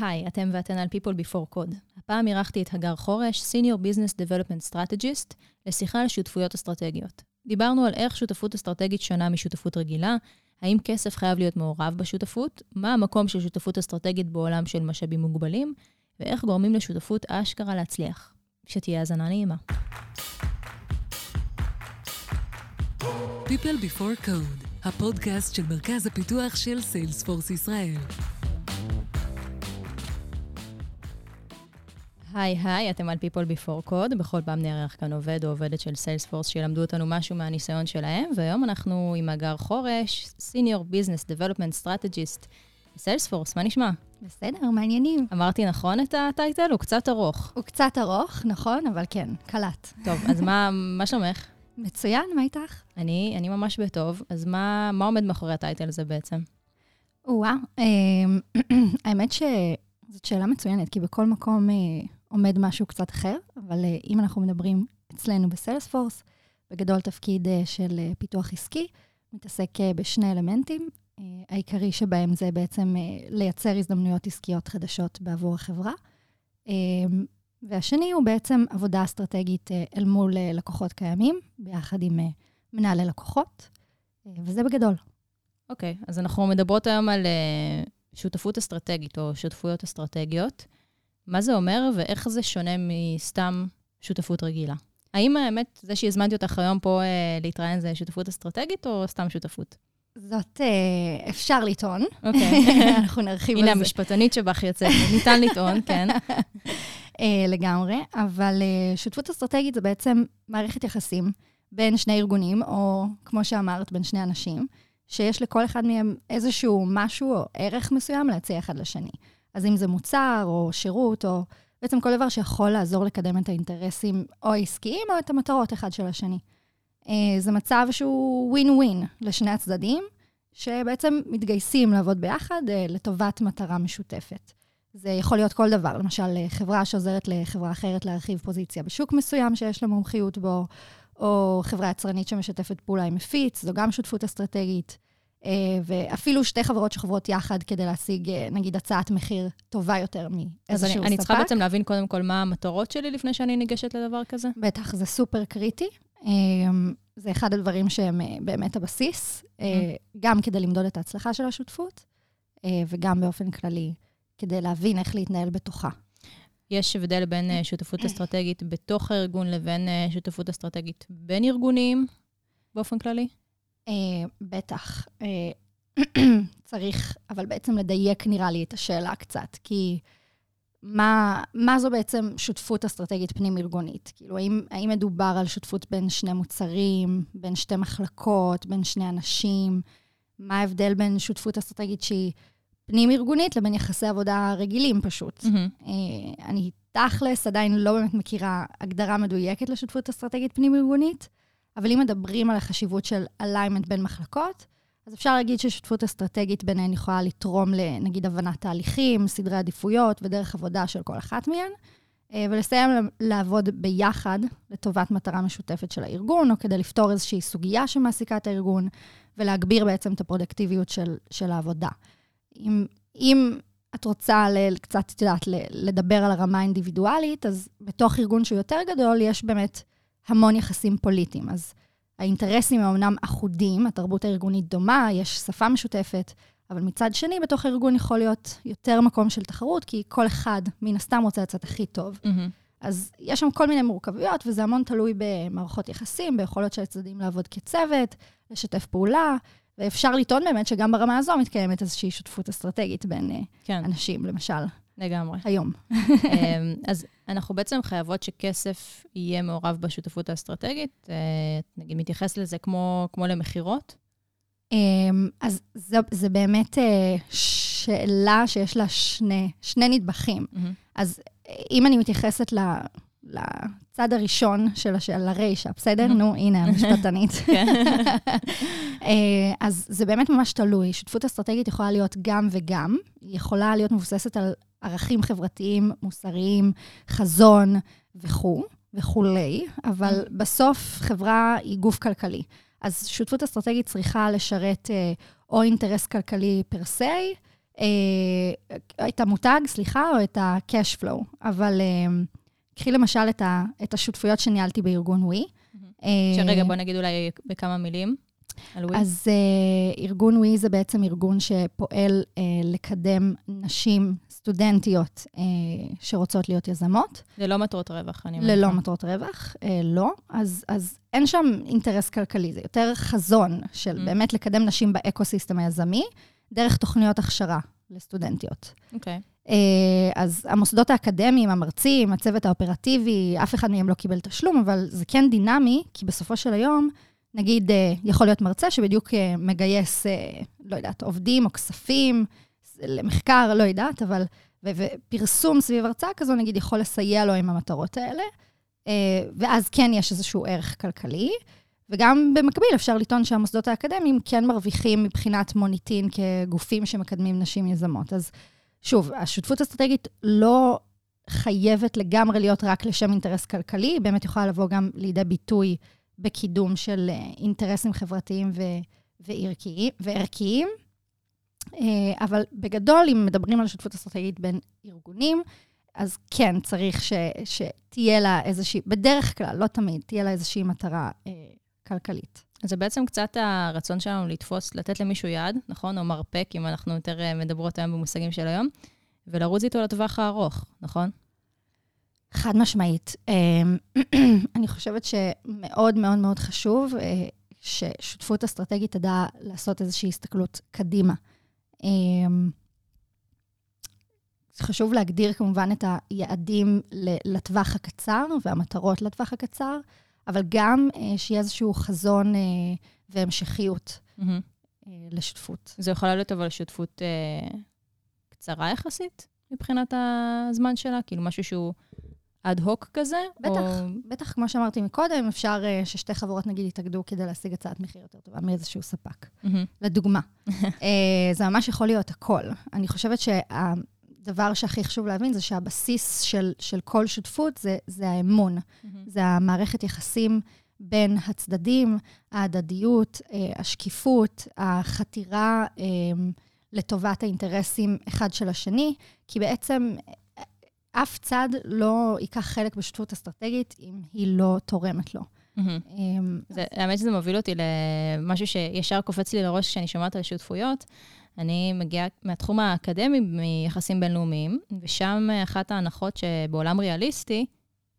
היי, אתם ואתן על People Before Code. הפעם אירחתי את הגר חורש, Senior Business Development Strategist, לשיחה על שותפויות אסטרטגיות. דיברנו על איך שותפות אסטרטגית שונה משותפות רגילה, האם כסף חייב להיות מעורב בשותפות, מה המקום של שותפות אסטרטגית בעולם של משאבים מוגבלים, ואיך גורמים לשותפות אשכרה להצליח. שתהיה האזנה נעימה. People Before Code, הפודקאסט של מרכז הפיתוח של סיילספורס ישראל. היי היי, אתם על People Before Code, בכל פעם נערך כאן עובד או עובדת של סיילספורס שילמדו אותנו משהו מהניסיון שלהם, והיום אנחנו עם הגר חורש, Senior Business Development Strategist סיילספורס, מה נשמע? בסדר, מעניינים. אמרתי נכון את הטייטל? הוא קצת ארוך. הוא קצת ארוך, נכון, אבל כן, קלט. טוב, אז מה, מה שלומך? מצוין, מה איתך? אני, אני ממש בטוב, אז מה, מה עומד מאחורי הטייטל הזה בעצם? או-אה, אמ, האמת שזאת שאלה מצוינת, כי בכל מקום אה, עומד משהו קצת אחר, אבל אה, אם אנחנו מדברים אצלנו בסיילספורס, בגדול תפקיד אה, של פיתוח עסקי, מתעסק בשני אלמנטים. העיקרי שבהם זה בעצם לייצר הזדמנויות עסקיות חדשות בעבור החברה. והשני הוא בעצם עבודה אסטרטגית אל מול לקוחות קיימים, ביחד עם מנהלי לקוחות, וזה בגדול. אוקיי, okay, אז אנחנו מדברות היום על שותפות אסטרטגית או שותפויות אסטרטגיות. מה זה אומר ואיך זה שונה מסתם שותפות רגילה? האם האמת, זה שהזמנתי אותך היום פה אה, להתראיין זה שותפות אסטרטגית או סתם שותפות? זאת, אה, אפשר לטעון. אוקיי. אנחנו נרחיב על זה. הנה, המשפטנית שבך יוצאת, ניתן לטעון, כן. אה, לגמרי, אבל אה, שותפות אסטרטגית זה בעצם מערכת יחסים בין שני ארגונים, או כמו שאמרת, בין שני אנשים, שיש לכל אחד מהם איזשהו משהו או ערך מסוים להציע אחד לשני. אז אם זה מוצר או שירות, או בעצם כל דבר שיכול לעזור לקדם את האינטרסים או העסקיים או את המטרות אחד של השני. אה, זה מצב שהוא ווין ווין לשני הצדדים, שבעצם מתגייסים לעבוד ביחד אה, לטובת מטרה משותפת. זה יכול להיות כל דבר, למשל חברה שעוזרת לחברה אחרת להרחיב פוזיציה בשוק מסוים שיש לה מומחיות בו, או חברה יצרנית שמשתפת פעולה עם מפיץ, זו גם שותפות אסטרטגית. אה, ואפילו שתי חברות שחברות יחד כדי להשיג, אה, נגיד, הצעת מחיר טובה יותר מאיזשהו ספק. אז אני, אני צריכה בעצם להבין קודם כל מה המטרות שלי לפני שאני ניגשת לדבר כזה? בטח, זה סופר קריטי. אה, זה אחד הדברים שהם באמת הבסיס, mm-hmm. גם כדי למדוד את ההצלחה של השותפות, וגם באופן כללי, כדי להבין איך להתנהל בתוכה. יש הבדל בין שותפות אסטרטגית בתוך הארגון לבין שותפות אסטרטגית בין ארגונים באופן כללי? אה, בטח. צריך, אבל בעצם לדייק, נראה לי, את השאלה קצת, כי מה, מה זו בעצם שותפות אסטרטגית פנים-ארגונית? כאילו, האם, האם מדובר על שותפות בין שני מוצרים, בין שתי מחלקות, בין שני אנשים? מה ההבדל בין שותפות אסטרטגית שהיא פנים-ארגונית לבין יחסי עבודה רגילים פשוט. Mm-hmm. אני תכלס עדיין לא באמת מכירה הגדרה מדויקת לשותפות אסטרטגית פנים-ארגונית, אבל אם מדברים על החשיבות של אליימנט בין מחלקות, אז אפשר להגיד ששותפות אסטרטגית ביניהן יכולה לתרום לנגיד הבנת תהליכים, סדרי עדיפויות ודרך עבודה של כל אחת מהן, אה, ולסיים לעבוד ביחד לטובת מטרה משותפת של הארגון, או כדי לפתור איזושהי סוגיה שמעסיקה את הארגון, ולהגביר בעצם את הפרודקטיביות של, של העבודה. אם, אם את רוצה ל, קצת, את יודעת, לדבר על הרמה האינדיבידואלית, אז בתוך ארגון שהוא יותר גדול, יש באמת המון יחסים פוליטיים. אז האינטרסים הם אמנם אחודים, התרבות הארגונית דומה, יש שפה משותפת, אבל מצד שני, בתוך הארגון יכול להיות יותר מקום של תחרות, כי כל אחד, מן הסתם, רוצה לצאת הכי טוב. Mm-hmm. אז יש שם כל מיני מורכבויות, וזה המון תלוי במערכות יחסים, ביכולות של הצדדים לעבוד כצוות, לשתף פעולה, ואפשר לטעון באמת שגם ברמה הזו מתקיימת איזושהי שותפות אסטרטגית בין אה, כן. אנשים, למשל. לגמרי. היום. אמ, אז אנחנו בעצם חייבות שכסף יהיה מעורב בשותפות האסטרטגית. אה, נגיד, מתייחס לזה כמו, כמו למכירות? אמ, אז זה, זה באמת אה, שאלה שיש לה שני, שני נדבכים. Mm-hmm. אז אם אני מתייחסת ל... לצד הראשון של השאלה, לרישה, בסדר? נו, הנה, המשפטנית. כן. אה, אז זה באמת ממש תלוי. שותפות אסטרטגית יכולה להיות גם וגם. היא יכולה להיות מבוססת על ערכים חברתיים, מוסריים, חזון וכו', וכולי, אבל בסוף חברה היא גוף כלכלי. אז שותפות אסטרטגית צריכה לשרת אה, או אינטרס כלכלי פר סי, אה, את המותג, סליחה, או את ה-cash flow. אבל אה, קחי למשל את, ה, את השותפויות שניהלתי בארגון ווי. אה, שרגע, בוא נגיד אולי בכמה מילים. אז אה, ארגון ווי זה בעצם ארגון שפועל אה, לקדם נשים סטודנטיות אה, שרוצות להיות יזמות. ללא מטרות רווח, אני מניחה. ללא מטרות רווח, אה, לא. אז, אז אין שם אינטרס כלכלי, זה יותר חזון של אממ. באמת לקדם נשים באקו-סיסטם היזמי, דרך תוכניות הכשרה לסטודנטיות. אוקיי. אוקיי. אז המוסדות האקדמיים, המרצים, הצוות האופרטיבי, אף אחד מהם לא קיבל תשלום, אבל זה כן דינמי, כי בסופו של היום, נגיד, אה, יכול להיות מרצה שבדיוק אה, מגייס, אה, לא יודעת, עובדים או כספים למחקר, לא יודעת, אבל... ופרסום סביב הרצאה כזו, נגיד, יכול לסייע לו עם המטרות האלה, ואז כן יש איזשהו ערך כלכלי. וגם במקביל אפשר לטעון שהמוסדות האקדמיים כן מרוויחים מבחינת מוניטין כגופים שמקדמים נשים יזמות. אז שוב, השותפות האסטרטגית לא חייבת לגמרי להיות רק לשם אינטרס כלכלי, היא באמת יכולה לבוא גם לידי ביטוי בקידום של אה, אינטרסים חברתיים ו- וערכיים, וערכיים. אה, אבל בגדול, אם מדברים על שותפות אסטרטגית בין ארגונים, אז כן, צריך ש, שתהיה לה איזושהי, בדרך כלל, לא תמיד, תהיה לה איזושהי מטרה אה, כלכלית. אז זה בעצם קצת הרצון שלנו לתפוס, לתת למישהו יד, נכון? או מרפק, אם אנחנו יותר אה, מדברות היום במושגים של היום, ולרוץ איתו לטווח הארוך, נכון? חד משמעית. אמ, אני חושבת שמאוד מאוד מאוד חשוב אה, ששותפות אסטרטגית תדע לעשות איזושהי הסתכלות קדימה. אמ, חשוב להגדיר כמובן את היעדים לטווח הקצר והמטרות לטווח הקצר, אבל גם אה, שיהיה איזשהו חזון אה, והמשכיות mm-hmm. לשותפות. זה יכולה להיות אבל שותפות קצרה יחסית מבחינת הזמן שלה? כאילו משהו שהוא אד הוק כזה? בטח, או... בטח, כמו שאמרתי מקודם, אפשר uh, ששתי חברות נגיד יתאגדו כדי להשיג הצעת מחיר יותר טובה מאיזשהו ספק. Mm-hmm. לדוגמה. uh, זה ממש יכול להיות הכל. אני חושבת שהדבר שהכי חשוב להבין זה שהבסיס של, של כל שותפות זה, זה האמון. Mm-hmm. זה המערכת יחסים בין הצדדים, ההדדיות, uh, השקיפות, החתירה uh, לטובת האינטרסים אחד של השני, כי בעצם אף צד לא ייקח חלק בשותפות אסטרטגית אם היא לא תורמת לו. אמ, האמת שזה מוביל אותי למשהו שישר קופץ לי לראש כשאני שומעת על שותפויות. אני מגיעה מהתחום האקדמי מיחסים בינלאומיים, ושם אחת ההנחות שבעולם ריאליסטי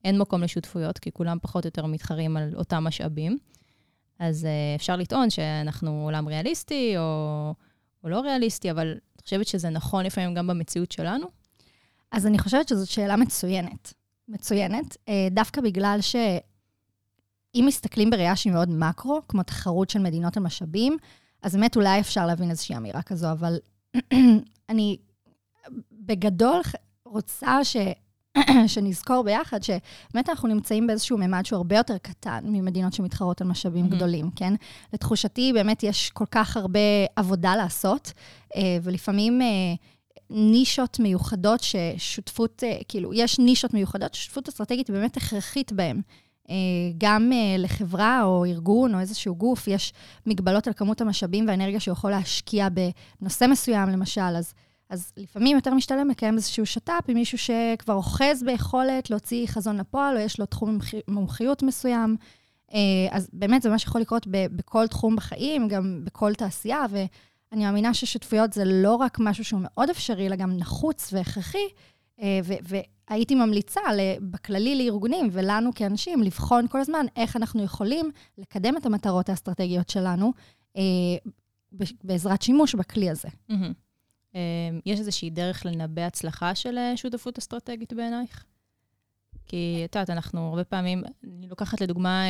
אין מקום לשותפויות, כי כולם פחות או יותר מתחרים על אותם משאבים. אז אה, אפשר לטעון שאנחנו עולם ריאליסטי או, או לא ריאליסטי, אבל אני חושבת שזה נכון לפעמים גם במציאות שלנו. אז אני חושבת שזאת שאלה מצוינת. מצוינת, אה, דווקא בגלל שאם מסתכלים בראייה שהיא מאוד מקרו, כמו תחרות של מדינות על משאבים, אז באמת אולי אפשר להבין איזושהי אמירה כזו, אבל אני בגדול רוצה ש... שנזכור ביחד שבאמת אנחנו נמצאים באיזשהו ממד שהוא הרבה יותר קטן ממדינות שמתחרות על משאבים mm-hmm. גדולים, כן? לתחושתי, באמת יש כל כך הרבה עבודה לעשות, אה, ולפעמים אה, נישות מיוחדות ששותפות, אה, כאילו, יש נישות מיוחדות ששותפות אסטרטגית באמת הכרחית בהן. אה, גם אה, לחברה או ארגון או איזשהו גוף, יש מגבלות על כמות המשאבים והאנרגיה שהוא יכול להשקיע בנושא מסוים, למשל. אז, אז לפעמים יותר משתלם לקיים איזשהו שת"פ עם מישהו שכבר אוחז ביכולת להוציא חזון לפועל, או יש לו תחום מומחיות מסוים. אז באמת זה מה שיכול לקרות בכל תחום בחיים, גם בכל תעשייה, ו... אני מאמינה ששותפויות זה לא רק משהו שהוא מאוד אפשרי, אלא גם נחוץ והכרחי, אה, והייתי ממליצה בכללי לארגונים ולנו כאנשים לבחון כל הזמן איך אנחנו יכולים לקדם את המטרות האסטרטגיות שלנו אה, בעזרת שימוש בכלי הזה. אה, יש איזושהי דרך לנבא הצלחה של שותפות אסטרטגית בעינייך? כי את יודעת, אנחנו הרבה פעמים, אני לוקחת לדוגמה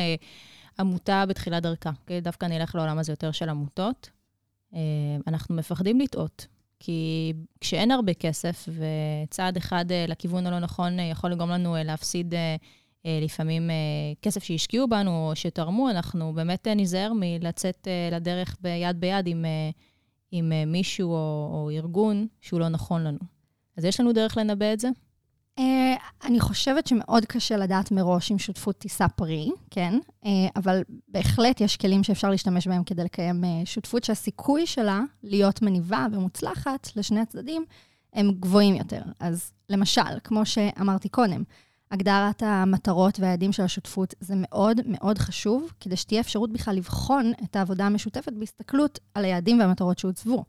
עמותה בתחילת דרכה, דווקא אני אלך לעולם הזה יותר של עמותות. אה, אנחנו מפחדים לטעות. כי כשאין הרבה כסף, וצעד אחד אה, לכיוון הלא נכון אה, יכול לגרום לנו להפסיד לפעמים כסף שהשקיעו בנו או שתרמו, אנחנו באמת ניזהר מלצאת לדרך ביד ביד עם, עם מישהו או, או ארגון שהוא לא נכון לנו. אז יש לנו דרך לנבא את זה? אה, אני חושבת שמאוד קשה לדעת מראש אם שותפות תישא פרי, כן? אה, אבל בהחלט יש כלים שאפשר להשתמש בהם כדי לקיים אה, שותפות שהסיכוי שלה להיות מניבה ומוצלחת לשני הצדדים הם גבוהים יותר. אז למשל, כמו שאמרתי קודם, הגדרת המטרות והיעדים של השותפות זה מאוד מאוד חשוב, כדי שתהיה אפשרות בכלל לבחון את העבודה המשותפת בהסתכלות על היעדים והמטרות שהוצבו.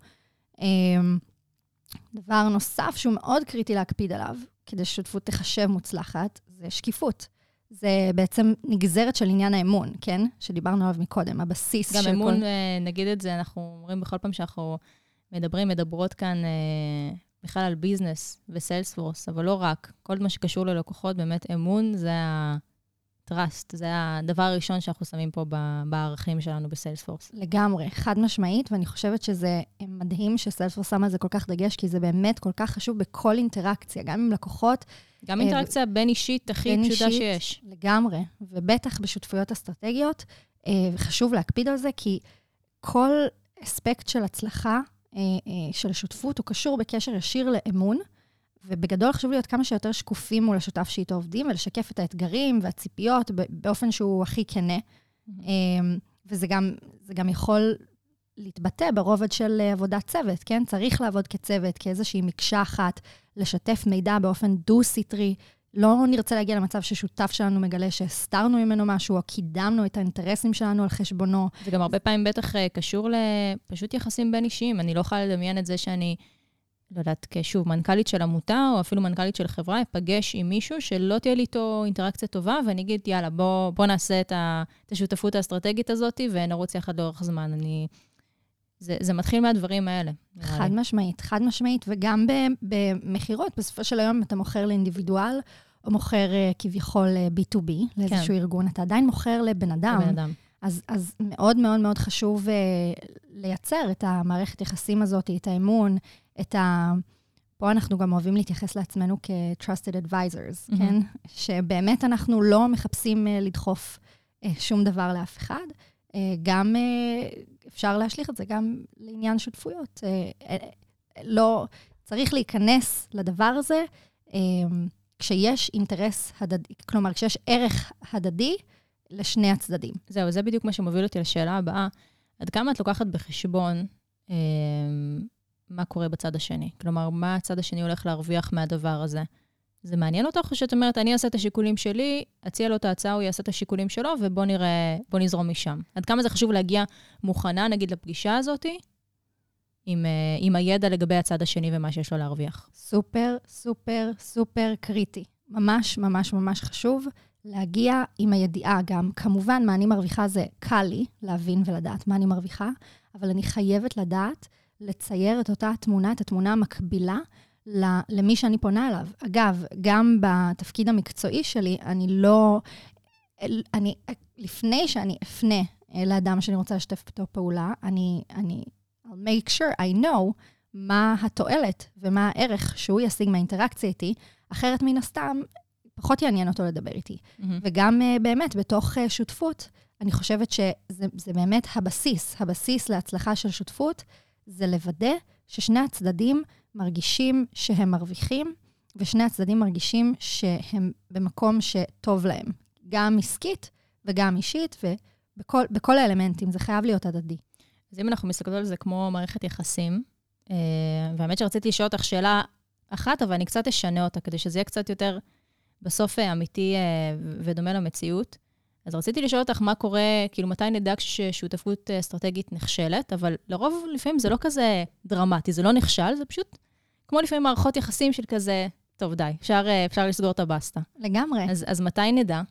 דבר נוסף שהוא מאוד קריטי להקפיד עליו, כדי ששותפות תחשב מוצלחת, זה שקיפות. זה בעצם נגזרת של עניין האמון, כן? שדיברנו עליו מקודם, הבסיס גם של אמון, כל... אה, נגיד את זה, אנחנו אומרים בכל פעם שאנחנו מדברים, מדברות כאן אה, בכלל על ביזנס וסיילספורס, אבל לא רק. כל מה שקשור ללקוחות, באמת אמון זה ה-trust, זה הדבר הראשון שאנחנו שמים פה בערכים שלנו בסיילספורס. לגמרי, חד משמעית, ואני חושבת שזה מדהים שסיילספורס שמה על זה כל כך דגש, כי זה באמת כל כך חשוב בכל אינטראקציה, גם עם לקוחות, גם אה, אינטראקציה בין-אישית הכי בין פשוטה אישית. שיש. לגמרי, ובטח בשותפויות אסטרטגיות, אה, וחשוב להקפיד על זה, כי כל אספקט של הצלחה אה, של שותפות הוא קשור בקשר ישיר לאמון, ובגדול חשוב להיות כמה שיותר שקופים מול השותף שאיתו עובדים, ולשקף את האתגרים והציפיות באופן שהוא הכי כנה. אה, וזה גם, זה גם יכול להתבטא ברובד של אה, עבודת צוות, כן? צריך לעבוד כצוות, כאיזושהי מקשה אחת, לשתף מידע באופן דו-סטרי. לא נרצה להגיע למצב ששותף שלנו מגלה שהסתרנו ממנו משהו, או קידמנו את האינטרסים שלנו על חשבונו. זה גם הרבה פעמים בטח אה, קשור לפשוט יחסים בין-אישיים. אני לא יכולה לדמיין את זה שאני, לא יודעת, כשוב, מנכ"לית של עמותה, או אפילו מנכ"לית של חברה, אפגש עם מישהו שלא תהיה לי איתו אינטראקציה טובה, ואני אגיד, יאללה, בוא, בוא נעשה את, ה, את השותפות האסטרטגית הזאת, ונרוץ יחד לאורך זמן. אני... זה, זה מתחיל מהדברים האלה. חד לי. משמעית, חד משמעית, וגם במכירות, בסופו של היום אתה מוכר לאינדיבידואל, או מוכר אה, כביכול אה, B2B, לאיזשהו כן. ארגון, אתה עדיין מוכר לבן אדם. לבן אדם. אז, אז מאוד מאוד מאוד חשוב אה, לייצר את המערכת יחסים הזאת, את האמון, את ה... פה אנחנו גם אוהבים להתייחס לעצמנו כ-trusted advisors, מהמם. כן? שבאמת אנחנו לא מחפשים אה, לדחוף אה, שום דבר לאף אחד. אה, גם אה, אפשר להשליך את זה גם לעניין שותפויות. אה, אה, לא, צריך להיכנס לדבר הזה אה, כשיש אינטרס הדדי, כלומר, כשיש ערך הדדי לשני הצדדים. זהו, זה בדיוק מה שמוביל אותי לשאלה הבאה. עד כמה את לוקחת בחשבון אה, מה קורה בצד השני? כלומר, מה הצד השני הולך להרוויח מהדבר הזה? זה מעניין אותך, או שאת אומרת, אני אעשה את השיקולים שלי, אציע לו את ההצעה, הוא יעשה את השיקולים שלו, ובוא נראה, בוא נזרום משם. עד כמה זה חשוב להגיע מוכנה, נגיד, לפגישה הזאת, עם, אה, עם הידע לגבי הצד השני ומה שיש לו להרוויח? סופר, סופר, סופר קריטי. ממש, ממש, ממש חשוב להגיע עם הידיעה גם. כמובן, מה אני מרוויחה זה קל לי להבין ולדעת מה אני מרוויחה, אבל אני חייבת לדעת לצייר את אותה תמונה, את התמונה המקבילה למי שאני פונה אליו. אגב, גם בתפקיד המקצועי שלי, אני לא... אני, לפני שאני אפנה לאדם שאני רוצה לשתף איתו פעולה, אני, אני I'll make sure I know מה התועלת ומה הערך שהוא ישיג מהאינטראקציה איתי, אחרת מן הסתם, פחות יעניין אותו לדבר איתי. וגם uh, באמת, בתוך uh, שותפות, אני חושבת שזה זה באמת הבסיס, הבסיס להצלחה של שותפות, זה לוודא ששני הצדדים מרגישים שהם מרוויחים, ושני הצדדים מרגישים שהם במקום שטוב להם, גם עסקית וגם אישית, ובכל בכל האלמנטים, זה חייב להיות הדדי. אז אם אנחנו מסתכלות על זה כמו מערכת יחסים, אה, והאמת שרציתי לשאול אותך שאלה אחת, אבל אני קצת אשנה אותה, כדי שזה יהיה קצת יותר בסוף אה, אמיתי אה, ודומה למציאות. אז רציתי לשאול אותך מה קורה, כאילו, מתי נדע כששותפות אה, אסטרטגית נכשלת, אבל לרוב לפעמים זה לא כזה דרמטי, זה לא נכשל, זה פשוט כמו לפעמים מערכות יחסים של כזה, טוב, די, אפשר, אפשר לסגור את הבסטה. לגמרי. אז, אז מתי נדע?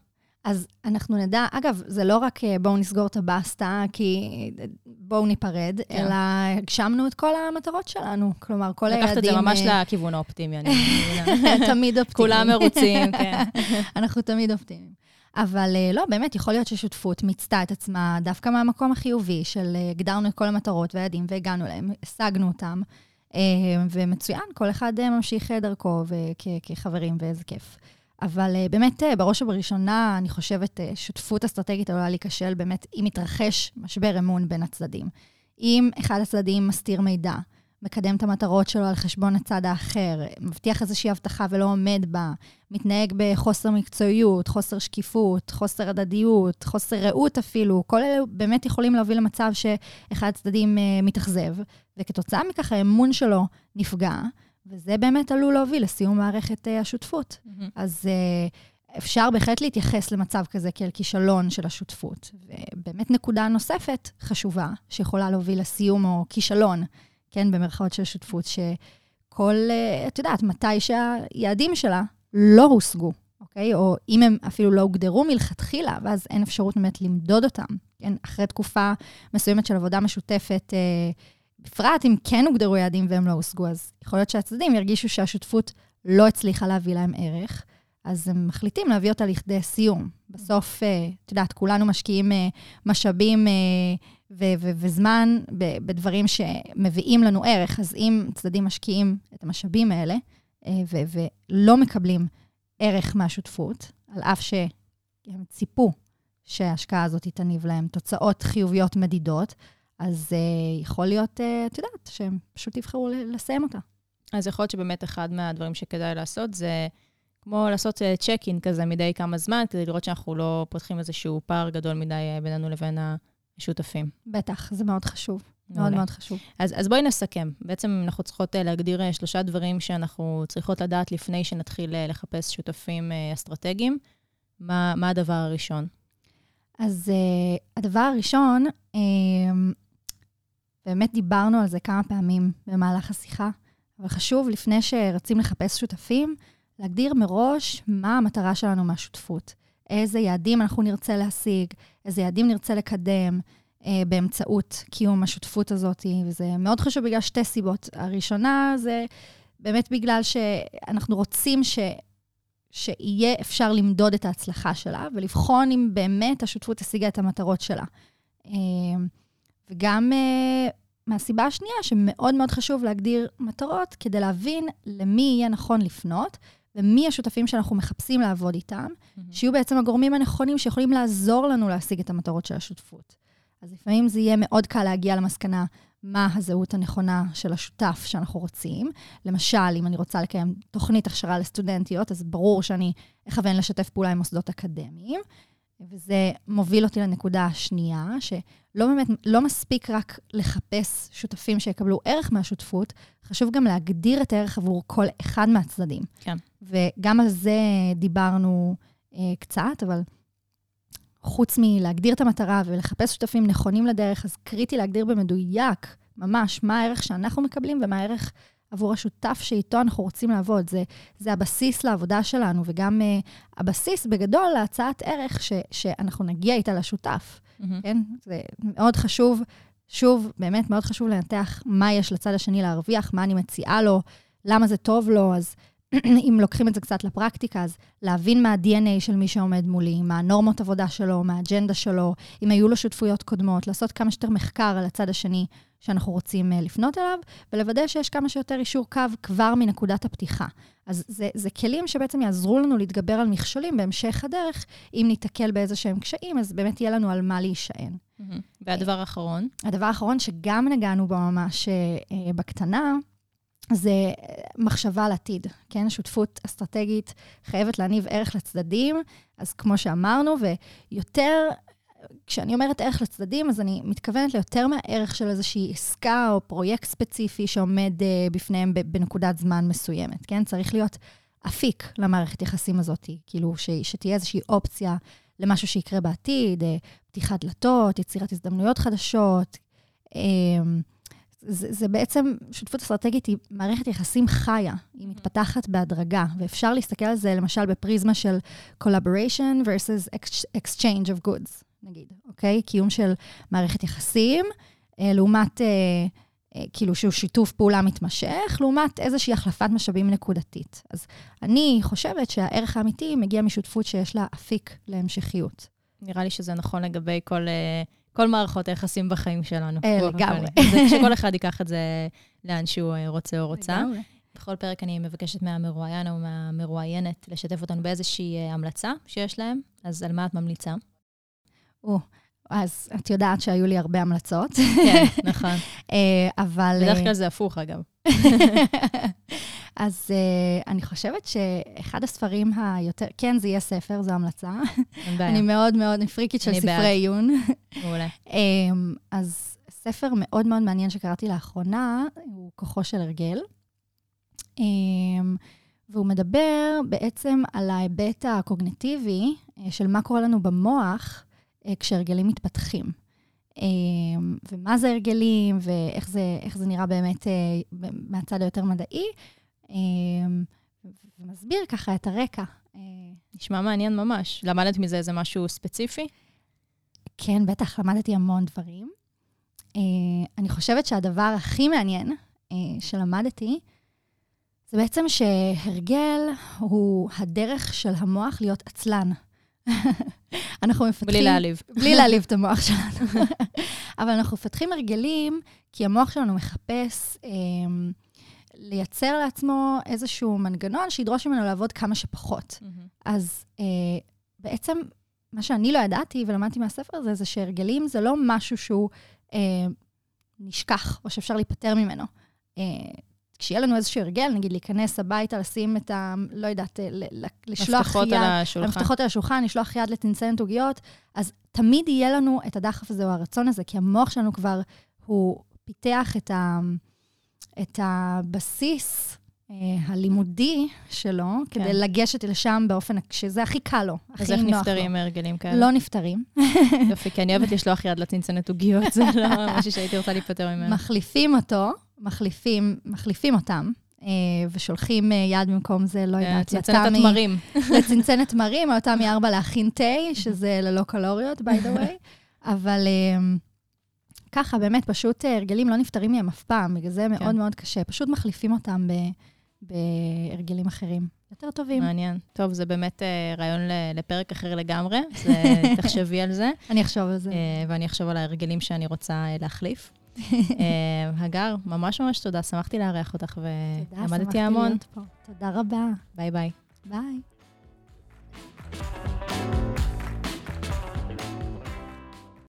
אז אנחנו נדע, אגב, זה לא רק אה, בואו נסגור את הבסטה, כי אה, בואו ניפרד, כן. אלא הגשמנו את כל המטרות שלנו. כלומר, כל היעדים... לקחת את זה ממש אה, לכיוון האופטימי, אני מבינה. תמיד אופטימיים. כולם מרוצים, כן. אנחנו תמיד אופטימיים. אבל לא, באמת, יכול להיות ששותפות מיצתה את עצמה דווקא מהמקום החיובי של הגדרנו את כל המטרות והיעדים והגענו אליהם, השגנו אותם, ומצוין, כל אחד ממשיך דרכו כחברים, ואיזה כיף. אבל אה, באמת, אה, בראש ובראשונה, אני חושבת, אה, שותפות אסטרטגית עלולה להיכשל באמת אם מתרחש משבר אמון בין הצדדים. אם אחד הצדדים מסתיר מידע, מקדם את המטרות שלו על חשבון הצד האחר, מבטיח איזושהי הבטחה ולא עומד בה, מתנהג בחוסר מקצועיות, חוסר שקיפות, חוסר הדדיות, חוסר רעות אפילו, כל אלה באמת יכולים להוביל למצב שאחד הצדדים מתאכזב, וכתוצאה מכך האמון שלו נפגע, וזה באמת עלול להוביל לסיום מערכת uh, השותפות. Mm-hmm. אז uh, אפשר בהחלט להתייחס למצב כזה כאל כישלון של השותפות. ובאמת נקודה נוספת חשובה, שיכולה להוביל לסיום או כישלון, כן, במרכאות של שותפות, שכל, uh, את יודעת, מתי שהיעדים שלה לא הושגו, אוקיי? או אם הם אפילו לא הוגדרו מלכתחילה, ואז אין אפשרות באמת למדוד אותם. כן, אחרי תקופה מסוימת של עבודה משותפת, אה, בפרט אם כן הוגדרו יעדים והם לא הושגו, אז יכול להיות שהצדדים ירגישו שהשותפות לא הצליחה להביא להם ערך, אז הם מחליטים להביא אותה לכדי סיום. בסוף, אה, את יודעת, כולנו משקיעים אה, משאבים אה, ו- ו- וזמן בדברים שמביאים לנו ערך, אז אם צדדים משקיעים את המשאבים האלה, ו- ולא מקבלים ערך מהשותפות, על אף שהם ציפו שההשקעה הזאת תניב להם תוצאות חיוביות מדידות, אז uh, יכול להיות, uh, את יודעת, שהם פשוט יבחרו לסיים אותה. אז יכול להיות שבאמת אחד מהדברים שכדאי לעשות זה כמו לעשות צ'ק-אין uh, כזה מדי כמה זמן, כדי לראות שאנחנו לא פותחים איזשהו פער גדול מדי בינינו לבין השותפים. בטח, זה מאוד חשוב. מאוד מאוד חשוב. אז, אז בואי נסכם. בעצם אנחנו צריכות להגדיר שלושה דברים שאנחנו צריכות לדעת לפני שנתחיל לחפש שותפים אסטרטגיים. מה, מה הדבר הראשון? אז uh, הדבר הראשון, uh, באמת דיברנו על זה כמה פעמים במהלך השיחה, אבל חשוב, לפני שרצים לחפש שותפים, להגדיר מראש מה המטרה שלנו מהשותפות. איזה יעדים אנחנו נרצה להשיג, איזה יעדים נרצה לקדם אה, באמצעות קיום השותפות הזאת, וזה מאוד חשוב בגלל שתי סיבות. הראשונה זה באמת בגלל שאנחנו רוצים ש... שיהיה אפשר למדוד את ההצלחה שלה, ולבחון אם באמת השותפות השיגה את המטרות שלה. אה, וגם אה, מהסיבה השנייה, שמאוד מאוד חשוב להגדיר מטרות כדי להבין למי יהיה נכון לפנות, ומי השותפים שאנחנו מחפשים לעבוד איתם, mm-hmm. שיהיו בעצם הגורמים הנכונים שיכולים לעזור לנו להשיג את המטרות של השותפות. אז לפעמים זה יהיה מאוד קל להגיע למסקנה מה הזהות הנכונה של השותף שאנחנו רוצים. למשל, אם אני רוצה לקיים תוכנית הכשרה לסטודנטיות, אז ברור שאני אכוון לשתף פעולה עם מוסדות אקדמיים. וזה מוביל אותי לנקודה השנייה, שלא באמת, לא מספיק רק לחפש שותפים שיקבלו ערך מהשותפות, חשוב גם להגדיר את הערך עבור כל אחד מהצדדים. כן. וגם על זה דיברנו אה, קצת, אבל חוץ מלהגדיר את המטרה ולחפש שותפים נכונים לדרך, אז קריטי להגדיר במדויק ממש מה הערך שאנחנו מקבלים ומה הערך עבור השותף שאיתו אנחנו רוצים לעבוד. זה, זה הבסיס לעבודה שלנו, וגם uh, הבסיס בגדול להצעת ערך ש, שאנחנו נגיע איתה לשותף. Mm-hmm. כן? זה מאוד חשוב, שוב, באמת מאוד חשוב לנתח מה יש לצד השני להרוויח, מה אני מציעה לו, למה זה טוב לו, אז אם לוקחים את זה קצת לפרקטיקה, אז להבין מה ה-DNA של מי שעומד מולי, מה הנורמות עבודה שלו, מה האג'נדה שלו, אם היו לו שותפויות קודמות, לעשות כמה שיותר מחקר על הצד השני שאנחנו רוצים uh, לפנות אליו, ולוודא שיש כמה שיותר אישור קו כבר מנקודת הפתיחה. אז זה, זה כלים שבעצם יעזרו לנו להתגבר על מכשולים בהמשך הדרך. אם ניתקל באיזה שהם קשיים, אז באמת יהיה לנו על מה להישען. והדבר האחרון? הדבר האחרון שגם נגענו בו ממש uh, בקטנה, זה מחשבה על עתיד, כן? שותפות אסטרטגית חייבת להניב ערך לצדדים, אז כמו שאמרנו, ויותר, כשאני אומרת ערך לצדדים, אז אני מתכוונת ליותר מהערך של איזושהי עסקה או פרויקט ספציפי שעומד uh, בפניהם בנקודת זמן מסוימת, כן? צריך להיות אפיק למערכת יחסים הזאת, כאילו ש, שתהיה איזושהי אופציה למשהו שיקרה בעתיד, uh, פתיחת דלתות, יצירת הזדמנויות חדשות, uh, זה, זה בעצם, שותפות אסטרטגית היא מערכת יחסים חיה, היא מתפתחת בהדרגה, ואפשר להסתכל על זה למשל בפריזמה של collaboration versus exchange of goods, נגיד, אוקיי? קיום של מערכת יחסים, אה, לעומת, אה, אה, כאילו שהוא שיתוף פעולה מתמשך, לעומת איזושהי החלפת משאבים נקודתית. אז אני חושבת שהערך האמיתי מגיע משותפות שיש לה אפיק להמשכיות. נראה לי שזה נכון לגבי כל... כל מערכות היחסים בחיים שלנו. לגמרי. שכל אחד ייקח את זה לאן שהוא רוצה או רוצה. לגמרי. בכל פרק אני מבקשת מהמרואיין או מהמרואיינת לשתף אותנו באיזושהי המלצה שיש להם, אז על מה את ממליצה? או, אז את יודעת שהיו לי הרבה המלצות, כן, נכון. אה, אבל... בדרך אה, כלל זה הפוך, אגב. אז uh, אני חושבת שאחד הספרים היותר... כן, זה יהיה ספר, זו המלצה. אין בעיה. אני מאוד מאוד, פריקית של ספרי. עיון. מעולה. um, אז ספר מאוד מאוד מעניין שקראתי לאחרונה, הוא כוחו של הרגל. Um, והוא מדבר בעצם על ההיבט הקוגניטיבי uh, של מה קורה לנו במוח כשהרגלים מתפתחים. Um, ומה זה הרגלים, ואיך זה, זה נראה באמת uh, מהצד היותר מדעי. ומסביר ככה את הרקע. נשמע מעניין ממש. למדת מזה איזה משהו ספציפי? כן, בטח, למדתי המון דברים. אני חושבת שהדבר הכי מעניין שלמדתי, זה בעצם שהרגל הוא הדרך של המוח להיות עצלן. אנחנו מפתחים... בלי להעליב. בלי להעליב את המוח שלנו. אבל אנחנו מפתחים הרגלים כי המוח שלנו מחפש אה, לייצר לעצמו איזשהו מנגנון שידרוש ממנו לעבוד כמה שפחות. אז אה, בעצם, מה שאני לא ידעתי ולמדתי מהספר הזה, זה שהרגלים זה לא משהו שהוא אה, נשכח, או שאפשר להיפטר ממנו. אה, כשיהיה לנו איזשהו הרגל, נגיד להיכנס הביתה, לשים את ה... לא יודעת, ל- לשלוח מפתחות יד... על השולחן. המפתחות על השולחן, לשלוח יד לצנצנת עוגיות, אז תמיד יהיה לנו את הדחף הזה או הרצון הזה, כי המוח שלנו כבר, הוא פיתח את, ה, את הבסיס אה, הלימודי שלו, כן. כדי לגשת לשם באופן שזה הכי קל לו, הכי אז נוח איך לו. נפטרים מהרגלים כאלה? לא נפטרים. יופי, כי אני אוהבת לשלוח יד לצנצנת עוגיות, זה לא משהו שהייתי רוצה להיפטר ממנו. מחליפים אותו, מחליפים, מחליפים אותם, אה, ושולחים אה, יד במקום זה, לא יודעת, צנצנת לתמי- התמרים. לצנצנת תמרים, או תמי 4 להכין תה, שזה ללא קלוריות, by the way. אבל אה, ככה, באמת, פשוט אה, הרגלים לא נפטרים מהם אף פעם, בגלל זה מאוד מאוד קשה. פשוט מחליפים אותם בהרגלים אחרים. יותר טובים. מעניין. טוב, זה באמת אה, רעיון לפרק אחר לגמרי, אז תחשבי על זה, אני אחשוב על זה. אה, ואני אחשוב על ההרגלים שאני רוצה אה, להחליף. אה, הגר, ממש ממש תודה, שמחתי לארח אותך ולמדתי המון. תודה, שמחתי להיות פה. תודה רבה. ביי ביי. ביי.